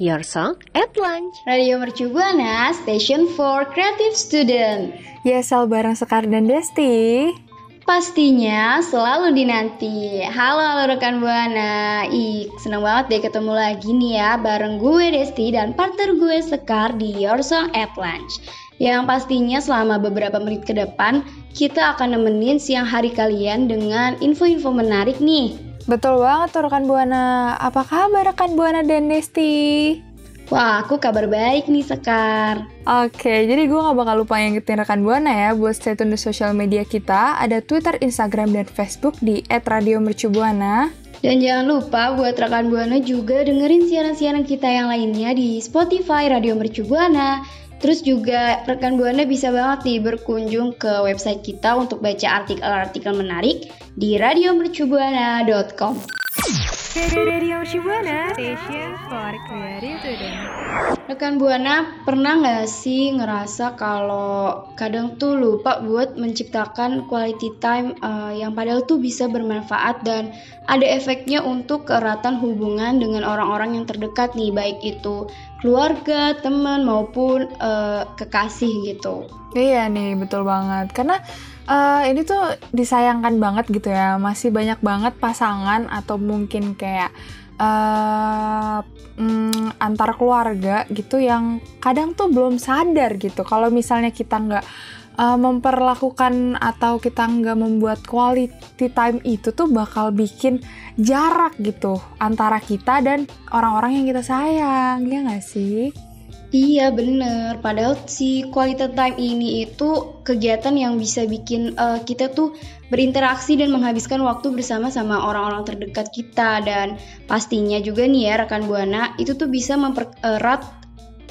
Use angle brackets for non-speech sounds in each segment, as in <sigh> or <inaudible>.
Your Song at Lunch. Radio Mercu Buana, Station for Creative Student. YSL bareng Sekar dan Desti. Pastinya selalu dinanti. Halo, halo rekan Buana. Ih, seneng banget deh ketemu lagi nih ya bareng gue Desti dan partner gue Sekar di Your Song at Lunch. Yang pastinya selama beberapa menit ke depan kita akan nemenin siang hari kalian dengan info-info menarik nih. Betul banget tuh rekan Buana. Apa kabar rekan Buana dan Desti? Wah, aku kabar baik nih Sekar. Oke, jadi gue gak bakal lupa ngingetin rekan Buana ya buat stay tune di sosial media kita. Ada Twitter, Instagram, dan Facebook di @radiomercubuana. Dan jangan lupa buat rekan Buana juga dengerin siaran-siaran kita yang lainnya di Spotify Radio Mercu Buana. Terus juga rekan Buana bisa banget nih berkunjung ke website kita untuk baca artikel-artikel menarik di radiomercubuana.com. Rekan Buana pernah nggak sih ngerasa kalau kadang tuh lupa buat menciptakan quality time eh, yang padahal tuh bisa bermanfaat dan ada efeknya untuk keeratan hubungan dengan orang-orang yang terdekat nih baik itu keluarga, teman maupun eh, kekasih gitu. Iya nih, betul banget. Karena eh, ini tuh disayangkan banget gitu ya. Masih banyak banget pasangan atau mungkin kayak eh mm, antar keluarga gitu yang kadang tuh belum sadar gitu. Kalau misalnya kita nggak eh, memperlakukan atau kita nggak membuat quality time itu tuh bakal bikin jarak gitu antara kita dan orang-orang yang kita sayang, ya nggak sih? Iya bener, padahal si quality time ini itu kegiatan yang bisa bikin eh, kita tuh berinteraksi dan menghabiskan waktu bersama sama orang-orang terdekat kita. Dan pastinya juga nih ya rekan Buana itu tuh bisa mempererat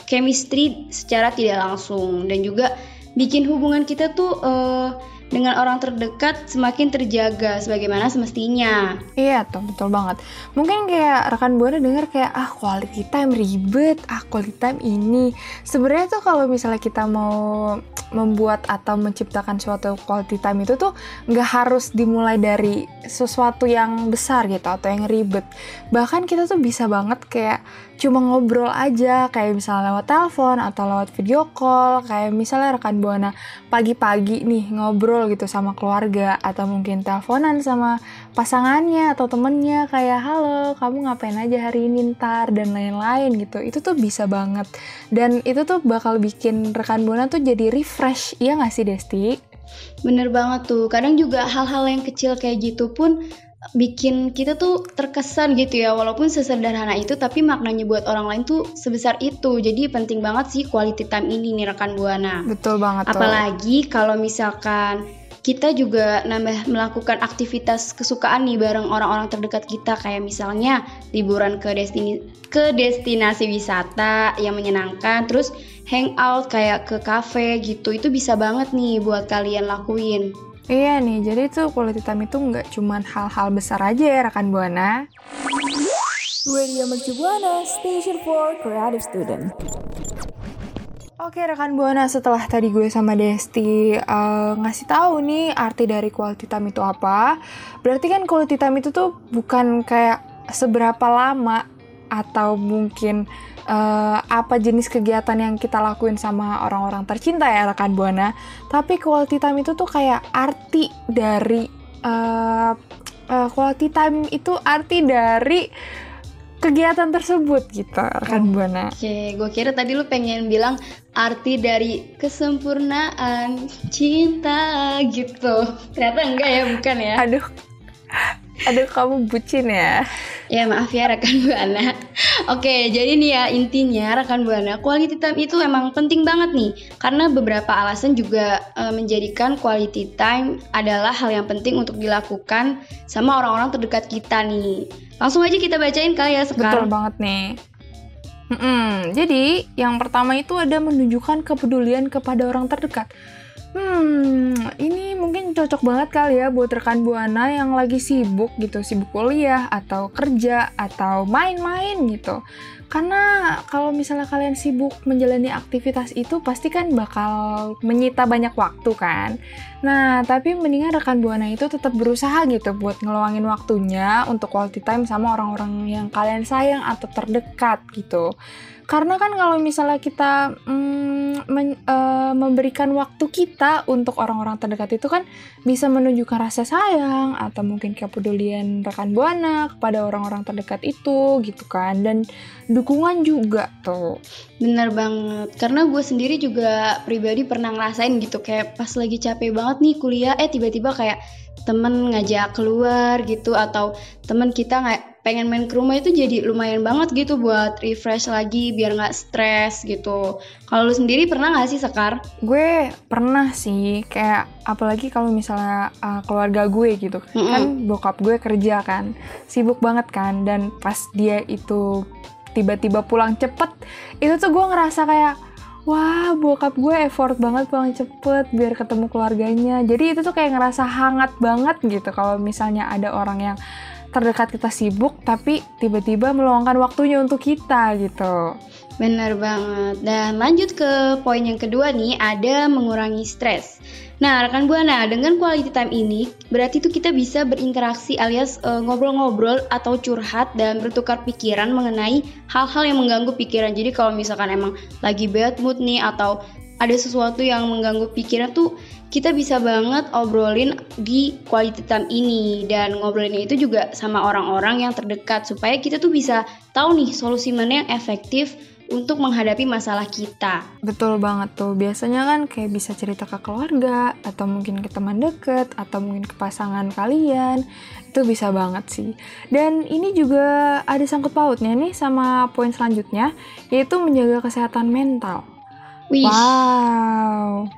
chemistry secara tidak langsung dan juga bikin hubungan kita tuh eh, dengan orang terdekat semakin terjaga sebagaimana semestinya. Iya tuh betul banget. Mungkin kayak rekan buana denger kayak ah quality time ribet, ah quality time ini. Sebenarnya tuh kalau misalnya kita mau membuat atau menciptakan suatu quality time itu tuh nggak harus dimulai dari sesuatu yang besar gitu atau yang ribet. Bahkan kita tuh bisa banget kayak cuma ngobrol aja kayak misalnya lewat telepon atau lewat video call kayak misalnya rekan buana pagi-pagi nih ngobrol gitu sama keluarga atau mungkin teleponan sama pasangannya atau temennya kayak halo kamu ngapain aja hari ini ntar? dan lain-lain gitu. Itu tuh bisa banget. Dan itu tuh bakal bikin rekan buana tuh jadi refresh. Iya gak sih Desti? Bener banget tuh, kadang juga hal-hal yang kecil kayak gitu pun bikin kita tuh terkesan gitu ya walaupun sesederhana itu tapi maknanya buat orang lain tuh sebesar itu. Jadi penting banget sih quality time ini nih rekan buana. Betul banget tuh apalagi kalau misalkan kita juga nambah melakukan aktivitas kesukaan nih bareng orang-orang terdekat kita kayak misalnya liburan ke destini ke destinasi wisata yang menyenangkan terus hangout kayak ke cafe gitu itu bisa banget nih buat kalian lakuin Iya nih, jadi tuh quality time itu nggak cuman hal-hal besar aja ya rekan Buana. Radio Mercu Buana, Station for Creative Student. Oke rekan Buana, setelah tadi gue sama Desti uh, ngasih tahu nih arti dari quality time itu apa, berarti kan quality time itu tuh bukan kayak seberapa lama atau mungkin uh, apa jenis kegiatan yang kita lakuin sama orang-orang tercinta ya rekan Buana, tapi quality time itu tuh kayak arti dari uh, uh, quality time itu arti dari kegiatan tersebut gitu rekan oh, buana. Oke, okay. gue kira tadi lu pengen bilang arti dari kesempurnaan cinta gitu. Ternyata enggak ya, bukan ya? Aduh, aduh kamu bucin ya. Ya maaf ya rekan buana. Oke, jadi nih ya intinya rekan buana, quality time itu emang penting banget nih, karena beberapa alasan juga e, menjadikan quality time adalah hal yang penting untuk dilakukan sama orang-orang terdekat kita nih. Langsung aja kita bacain kali ya sekarang. Betul banget nih. Mm-mm. Jadi, yang pertama itu ada menunjukkan kepedulian kepada orang terdekat. Hmm, ini mungkin cocok banget kali ya buat rekan Buana yang lagi sibuk gitu, sibuk kuliah atau kerja atau main-main gitu. Karena kalau misalnya kalian sibuk menjalani aktivitas itu pasti kan bakal menyita banyak waktu kan. Nah, tapi mendingan rekan Buana itu tetap berusaha gitu buat ngeluangin waktunya untuk quality time sama orang-orang yang kalian sayang atau terdekat gitu. Karena kan kalau misalnya kita mm, men, uh, memberikan waktu kita untuk orang-orang terdekat itu kan bisa menunjukkan rasa sayang atau mungkin kepedulian rekan buana kepada orang-orang terdekat itu gitu kan dan dukungan juga tuh. Bener banget, karena gue sendiri juga pribadi pernah ngerasain gitu kayak pas lagi capek banget nih kuliah, eh tiba-tiba kayak temen ngajak keluar gitu atau temen kita nggak pengen main ke rumah itu jadi lumayan banget gitu buat refresh lagi biar nggak stres gitu. Kalau lu sendiri pernah nggak sih Sekar? Gue pernah sih kayak apalagi kalau misalnya uh, keluarga gue gitu mm -hmm. kan bokap gue kerja kan sibuk banget kan dan pas dia itu tiba-tiba pulang cepet itu tuh gue ngerasa kayak wah bokap gue effort banget pulang cepet biar ketemu keluarganya jadi itu tuh kayak ngerasa hangat banget gitu kalau misalnya ada orang yang terdekat kita sibuk tapi tiba-tiba meluangkan waktunya untuk kita gitu. Bener banget. Dan lanjut ke poin yang kedua nih, ada mengurangi stres. Nah, rekan Buana, dengan quality time ini berarti itu kita bisa berinteraksi alias ngobrol ngobrol-ngobrol atau curhat dan bertukar pikiran mengenai hal-hal yang mengganggu pikiran. Jadi kalau misalkan emang lagi bad mood nih atau ada sesuatu yang mengganggu pikiran tuh kita bisa banget obrolin di quality time ini dan ngobrolin itu juga sama orang-orang yang terdekat supaya kita tuh bisa tahu nih solusi mana yang efektif untuk menghadapi masalah kita. Betul banget tuh. Biasanya kan kayak bisa cerita ke keluarga atau mungkin ke teman deket atau mungkin ke pasangan kalian. Itu bisa banget sih. Dan ini juga ada sangkut pautnya nih sama poin selanjutnya yaitu menjaga kesehatan mental. Wih. Wow.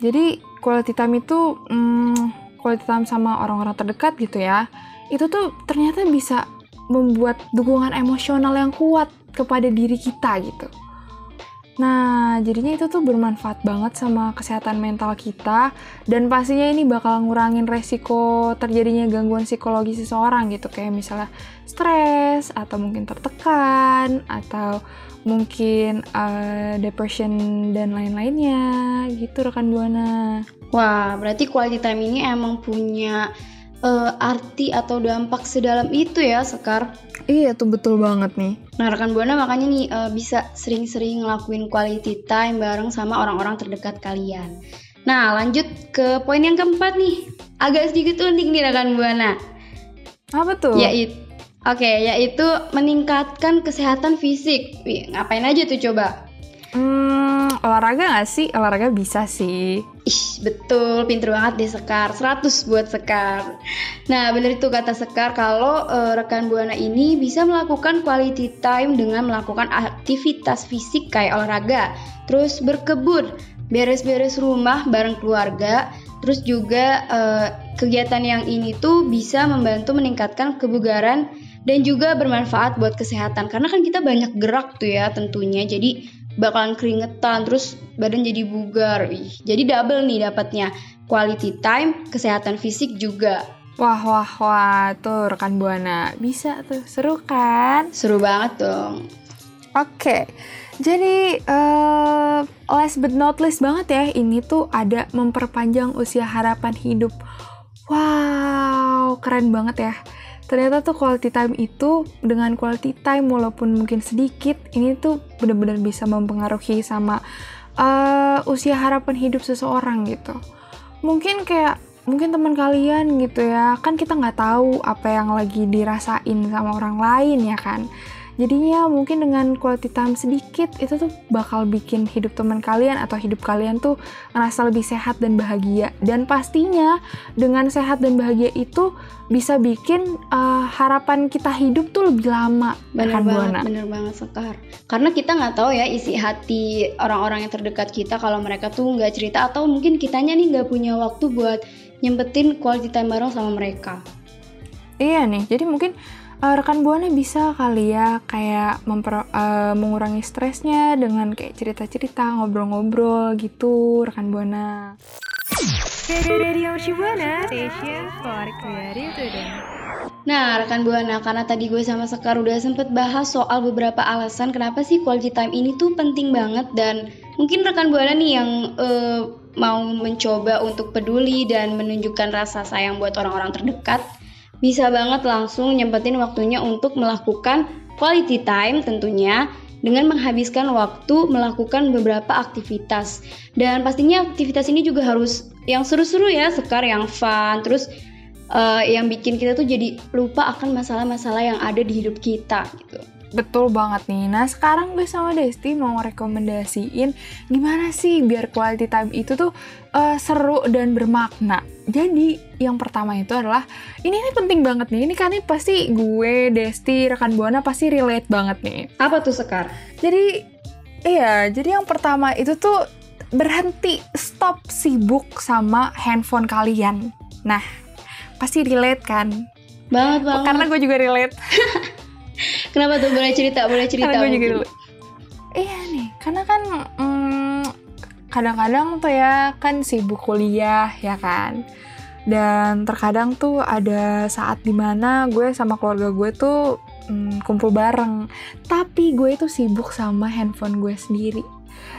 Jadi quality time itu hmm, quality time sama orang-orang terdekat gitu ya itu tuh ternyata bisa membuat dukungan emosional yang kuat kepada diri kita gitu Nah, jadinya itu tuh bermanfaat banget sama kesehatan mental kita dan pastinya ini bakal ngurangin resiko terjadinya gangguan psikologi seseorang gitu kayak misalnya stres atau mungkin tertekan atau mungkin uh, depression dan lain-lainnya gitu rekan buana. Wah, berarti quality time ini emang punya uh, arti atau dampak sedalam itu ya Sekar? Iya tuh betul banget nih. Nah rekan buana makanya nih uh, bisa sering-sering ngelakuin quality time bareng sama orang-orang terdekat kalian. Nah lanjut ke poin yang keempat nih, agak sedikit unik nih rekan buana. Apa tuh? Yaitu, oke, okay, yaitu meningkatkan kesehatan fisik. Wih, ngapain aja tuh coba? Hmm, olahraga gak sih? Olahraga bisa sih. Ih, betul, pinter banget deh Sekar. 100 buat Sekar. Nah, bener itu kata Sekar kalau uh, rekan Buana ini bisa melakukan quality time dengan melakukan aktivitas fisik kayak olahraga, terus berkebun, beres-beres rumah bareng keluarga, terus juga uh, kegiatan yang ini tuh bisa membantu meningkatkan kebugaran dan juga bermanfaat buat kesehatan karena kan kita banyak gerak tuh ya tentunya. Jadi bakalan keringetan terus badan jadi bugar Ih, jadi double nih dapatnya quality time kesehatan fisik juga Wah wah wah tuh rekan buana bisa tuh seru kan? Seru banget dong. Oke, Jadi uh, last but not least banget ya, ini tuh ada memperpanjang usia harapan hidup. Wow, keren banget ya. Ternyata tuh quality time itu dengan quality time walaupun mungkin sedikit, ini tuh bener-bener bisa mempengaruhi sama uh, usia harapan hidup seseorang gitu. Mungkin kayak mungkin teman kalian gitu ya, kan kita nggak tahu apa yang lagi dirasain sama orang lain ya kan jadinya mungkin dengan quality time sedikit itu tuh bakal bikin hidup teman kalian atau hidup kalian tuh ngerasa lebih sehat dan bahagia. Dan pastinya dengan sehat dan bahagia itu bisa bikin uh, harapan kita hidup tuh lebih lama bener kan, banget Buana? bener banget sekar. Karena kita nggak tahu ya isi hati orang-orang yang terdekat kita kalau mereka tuh nggak cerita atau mungkin kitanya nih nggak punya waktu buat nyempetin quality time bareng sama mereka. Iya nih jadi mungkin uh, rekan buana bisa kali ya kayak memper, uh, mengurangi stresnya dengan kayak cerita-cerita ngobrol-ngobrol gitu rekan buana. Radio Shibuana, station for creative student. Nah, rekan Buana, karena tadi gue sama Sekar udah sempet bahas soal beberapa alasan kenapa sih quality time ini tuh penting banget dan mungkin rekan Buana nih yang uh, mau mencoba untuk peduli dan menunjukkan rasa sayang buat orang-orang terdekat, bisa banget langsung nyempetin waktunya untuk melakukan quality time tentunya dengan menghabiskan waktu melakukan beberapa aktivitas. Dan pastinya aktivitas ini juga harus yang seru-seru ya, sekar yang fun, terus uh, yang bikin kita tuh jadi lupa akan masalah-masalah yang ada di hidup kita gitu. Betul banget nih. Nah sekarang gue sama Desti mau rekomendasiin gimana sih biar quality time itu tuh uh, seru dan bermakna. Jadi yang pertama itu adalah ini ini penting banget nih. Ini kan ini pasti gue, Desti, rekan Buana pasti relate banget nih. Apa tuh Sekar? Jadi iya, jadi yang pertama itu tuh berhenti stop sibuk sama handphone kalian. Nah, pasti relate kan? Banget banget. Karena gue juga relate. <laughs> Kenapa tuh boleh cerita? Boleh cerita. Karena gue juga dulu. Iya nih, karena kan hmm, kadang-kadang tuh ya kan sibuk kuliah ya kan. Dan terkadang tuh ada saat di mana gue sama keluarga gue tuh hmm, kumpul bareng. Tapi gue tuh sibuk sama handphone gue sendiri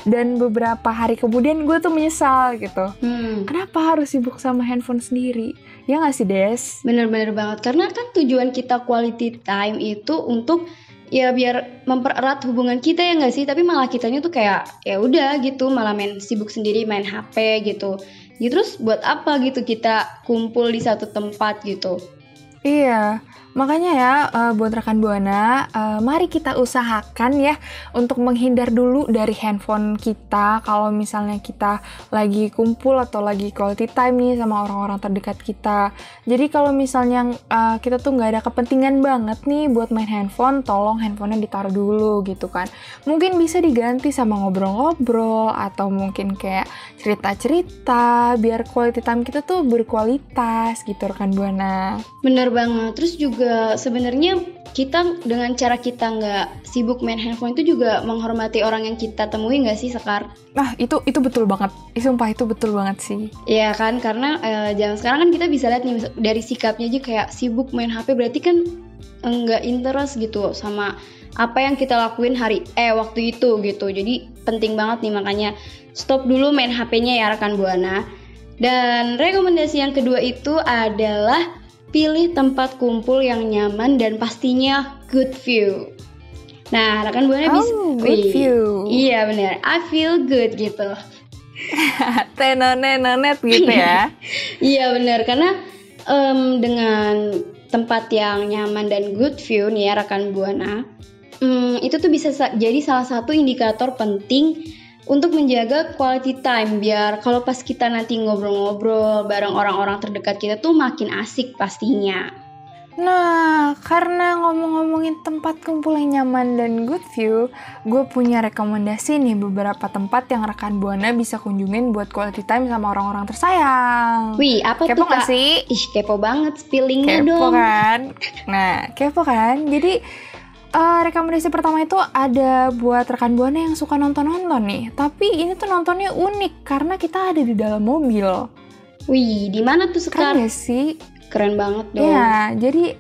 dan beberapa hari kemudian gue tuh menyesal gitu hmm. kenapa harus sibuk sama handphone sendiri Ya nggak sih Des? Bener-bener banget. Karena kan tujuan kita quality time itu untuk ya biar mempererat hubungan kita ya nggak sih? Tapi malah kitanya tuh kayak ya udah gitu malah main sibuk sendiri main HP gitu. Ya terus buat apa gitu kita kumpul di satu tempat gitu? Iya Makanya ya, uh, buat rekan Buana, uh, mari kita usahakan ya untuk menghindar dulu dari handphone kita kalau misalnya kita lagi kumpul atau lagi quality time nih sama orang-orang terdekat kita. Jadi kalau misalnya uh, kita tuh nggak ada kepentingan banget nih buat main handphone, tolong handphonenya ditaruh dulu gitu kan. Mungkin bisa diganti sama ngobrol-ngobrol atau mungkin kayak cerita-cerita biar quality time kita tuh berkualitas gitu rekan Buana. Bener banget. Terus juga juga sebenarnya kita dengan cara kita nggak sibuk main handphone itu juga menghormati orang yang kita temui nggak sih Sekar? Nah itu itu betul banget, sumpah itu betul banget sih. Iya kan karena uh, zaman sekarang kan kita bisa lihat nih dari sikapnya aja kayak sibuk main HP berarti kan nggak interest gitu sama apa yang kita lakuin hari eh waktu itu gitu. Jadi penting banget nih makanya stop dulu main HP-nya ya rekan Buana. Dan rekomendasi yang kedua itu adalah pilih tempat kumpul yang nyaman dan pastinya good view. Nah, rekan buana oh, bisa good view. Iya benar, I feel good gitu. <laughs> Tenonet gitu ya. <laughs> iya benar karena um, dengan tempat yang nyaman dan good view nih ya rekan buana, um, itu tuh bisa jadi salah satu indikator penting untuk menjaga quality time biar kalau pas kita nanti ngobrol-ngobrol bareng orang-orang terdekat kita tuh makin asik pastinya. Nah, karena ngomong-ngomongin tempat kumpul yang nyaman dan good view, gue punya rekomendasi nih beberapa tempat yang rekan Buana bisa kunjungin buat quality time sama orang-orang tersayang. Wih, apa kepo tuh kak? sih? Ih, kepo banget spillingnya kepo dong. Kepo kan? Nah, kepo kan? Jadi Uh, rekomendasi pertama itu ada buat rekan buana yang suka nonton-nonton nih. Tapi ini tuh nontonnya unik karena kita ada di dalam mobil. Wih, di mana tuh sekarang? Keren sih? Keren banget dong. Ya, jadi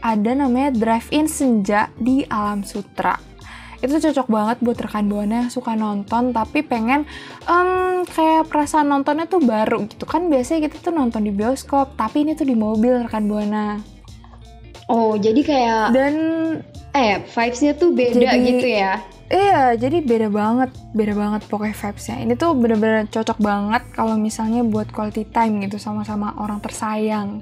ada namanya Drive-In Senja di Alam Sutra. itu cocok banget buat rekan buana yang suka nonton tapi pengen em, kayak perasaan nontonnya tuh baru gitu kan biasanya kita tuh nonton di bioskop tapi ini tuh di mobil rekan buana Oh, jadi kayak dan eh vibes-nya tuh beda Jadi- gitu ya. Iya, jadi beda banget, beda banget pokoknya vibes-nya. Ini tuh bener-bener cocok banget kalau misalnya buat quality time gitu sama-sama orang tersayang.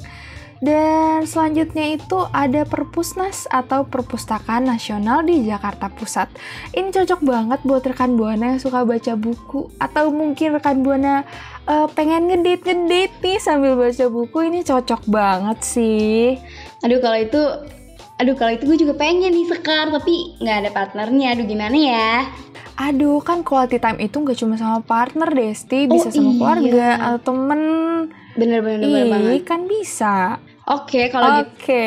Dan selanjutnya itu ada Perpusnas atau Perpustakaan Nasional di Jakarta Pusat. Ini cocok banget buat rekan Buana yang suka baca buku atau mungkin rekan Buana eh, pengen ngedit-ngedit nih sambil baca buku. Ini cocok banget sih. Aduh kalau itu Aduh kalau itu gue juga pengen nih sekar tapi nggak ada partnernya. Aduh gimana ya? Aduh, kan quality time itu nggak cuma sama partner, Desti, bisa Oh, sama iya. keluarga atau temen. Bener-bener bener banget. kan bisa. Oke kalau gitu. Oke.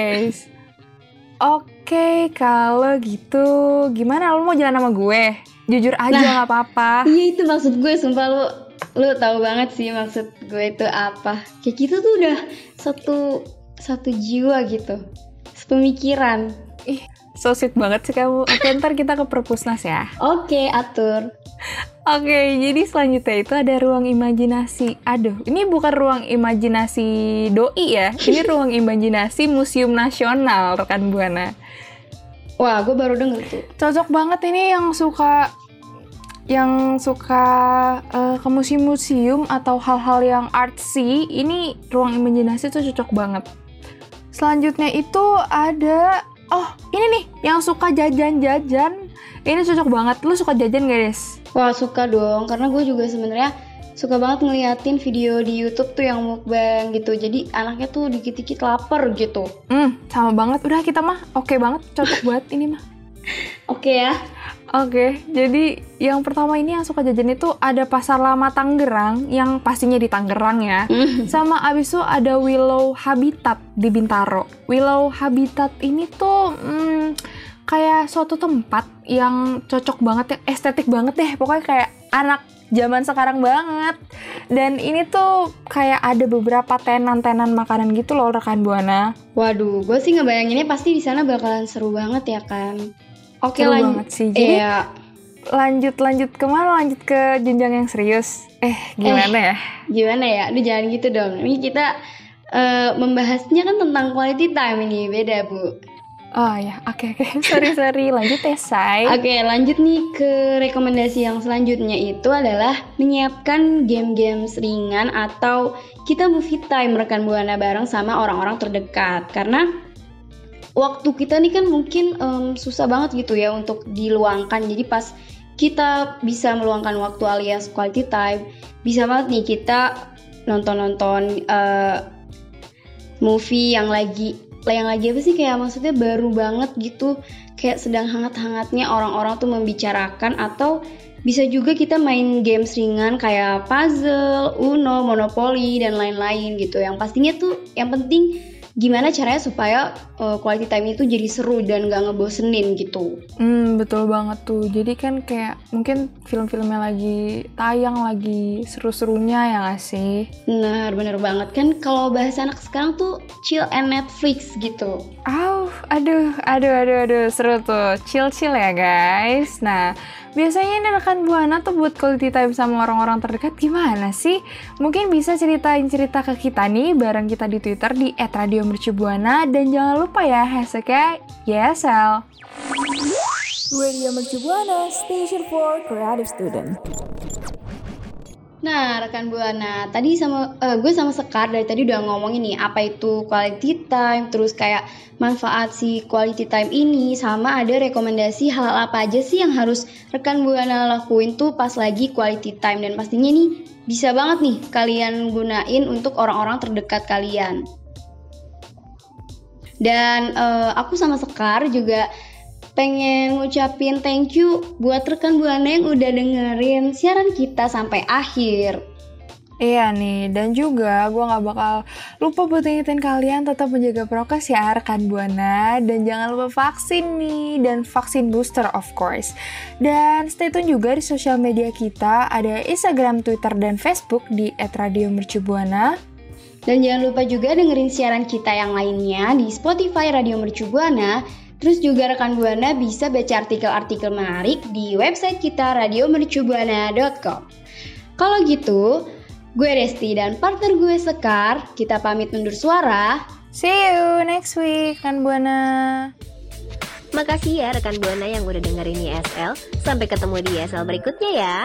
Oke, kalau gitu gimana lu mau jalan sama gue? Jujur aja Nah. nggak apa-apa. Iya itu maksud gue sumpah lu lu tahu banget sih maksud gue itu apa. Kayak gitu tuh udah satu satu jiwa gitu. Sepemikiran. Ih, so sweet banget sih kamu. Oke, ntar kita ke perpusnas ya. Oke, atur. Oke, jadi selanjutnya itu ada ruang imajinasi. Aduh, ini bukan ruang imajinasi doi ya. Ini <laughs> ruang imajinasi Museum Nasional, rekan Buana. Wah, gue baru denger tuh. Cocok banget ini yang suka yang suka eh, ke museum-museum atau hal-hal yang artsy, ini ruang imajinasi tuh cocok banget. Selanjutnya itu ada oh, ini nih yang suka jajan-jajan. Ini cocok banget. Lu suka jajan gak, Des? Wah, suka dong karena gue juga sebenarnya suka banget ngeliatin video di YouTube tuh yang mukbang gitu. Jadi anaknya tuh dikit-dikit lapar gitu. Hmm, sama banget. Udah kita mah oke banget, cocok <laughs> banget ini mah. Oke ya. Oke, jadi yang pertama ini yang suka jajan itu ada Pasar Lama Tangerang yang pastinya di Tangerang ya. Sama abis itu ada Willow Habitat di Bintaro. Willow Habitat ini tuh hmm, kayak suatu tempat yang cocok banget ya, estetik banget deh. Pokoknya kayak anak zaman sekarang banget. Dan ini tuh kayak ada beberapa tenan-tenan makanan gitu loh rekan Buana. Waduh, gue sih ngebayanginnya pasti di sana bakalan seru banget ya kan. Oke Seru lanjut. banget sih. Jadi Iya, lanjut lanjut ke mana? Lanjut ke jenjang yang serius. Eh gimana ya? gimana ya? Aduh jangan gitu dong. Ini kita eh, membahasnya kan tentang quality time ini beda bu. Oh ya, oke oke. <laughs> Sorry sorry. Lanjut ya, Say. Oke lanjut nih ke rekomendasi yang selanjutnya itu adalah menyiapkan game-game ringan atau kita movie time rekan buana bareng sama orang-orang terdekat karena waktu kita nih kan mungkin em, susah banget gitu ya untuk diluangkan jadi pas kita bisa meluangkan waktu alias quality time bisa banget nih kita nonton-nonton eh, movie yang lagi yang lagi apa sih kayak maksudnya baru banget gitu kayak sedang hangat-hangatnya orang-orang tuh membicarakan atau bisa juga kita main games ringan kayak puzzle, uno, monopoli dan lain-lain gitu. Yang pastinya tuh yang penting gimana caranya supaya uh, quality time itu jadi seru dan gak ngebosenin gitu. Hmm, betul banget tuh. Jadi kan kayak mungkin film-filmnya lagi tayang lagi seru-serunya ya gak sih? Bener, bener banget kan kalau bahasa anak sekarang tuh chill and Netflix gitu. Au, aduh, aduh, aduh, aduh, seru tuh. Chill-chill ya guys. Nah, biasanya ini rekan Buana tuh buat quality time sama orang-orang terdekat gimana sih? Mungkin bisa ceritain cerita ke kita nih bareng kita di Twitter di @radiomercubuana dan jangan lupa ya hashtagnya YSL. Radio Mercubuana Station for Creative Student. Nah, rekan Buana, tadi sama eh, gue sama Sekar dari tadi udah ngomongin nih apa itu quality time, terus kayak manfaat si quality time ini sama ada rekomendasi hal apa aja sih yang harus rekan Buana lakuin tuh pas lagi quality time dan pastinya nih bisa banget nih kalian gunain untuk orang-orang terdekat kalian. Dan eh, aku sama Sekar juga pengen ngucapin thank you buat rekan Buana yang udah dengerin siaran kita sampai akhir. Iya nih, dan juga gue gak bakal lupa buat ingetin kalian tetap menjaga prokes ya rekan Buana dan jangan lupa vaksin nih dan vaksin booster of course. Dan stay tune juga di sosial media kita ada Instagram, Twitter, dan Facebook di @radiomercubuana. Dan jangan lupa juga dengerin siaran kita yang lainnya di Spotify Radio Mercu Buana. Terus juga rekan Buana bisa baca artikel-artikel menarik di website kita radiomercubuana.com. Kalau gitu, gue Resti dan partner gue Sekar, kita pamit undur suara. See you next week, kan Buana. Makasih ya rekan Buana yang udah dengerin ISL. Sampai ketemu di ISL berikutnya ya.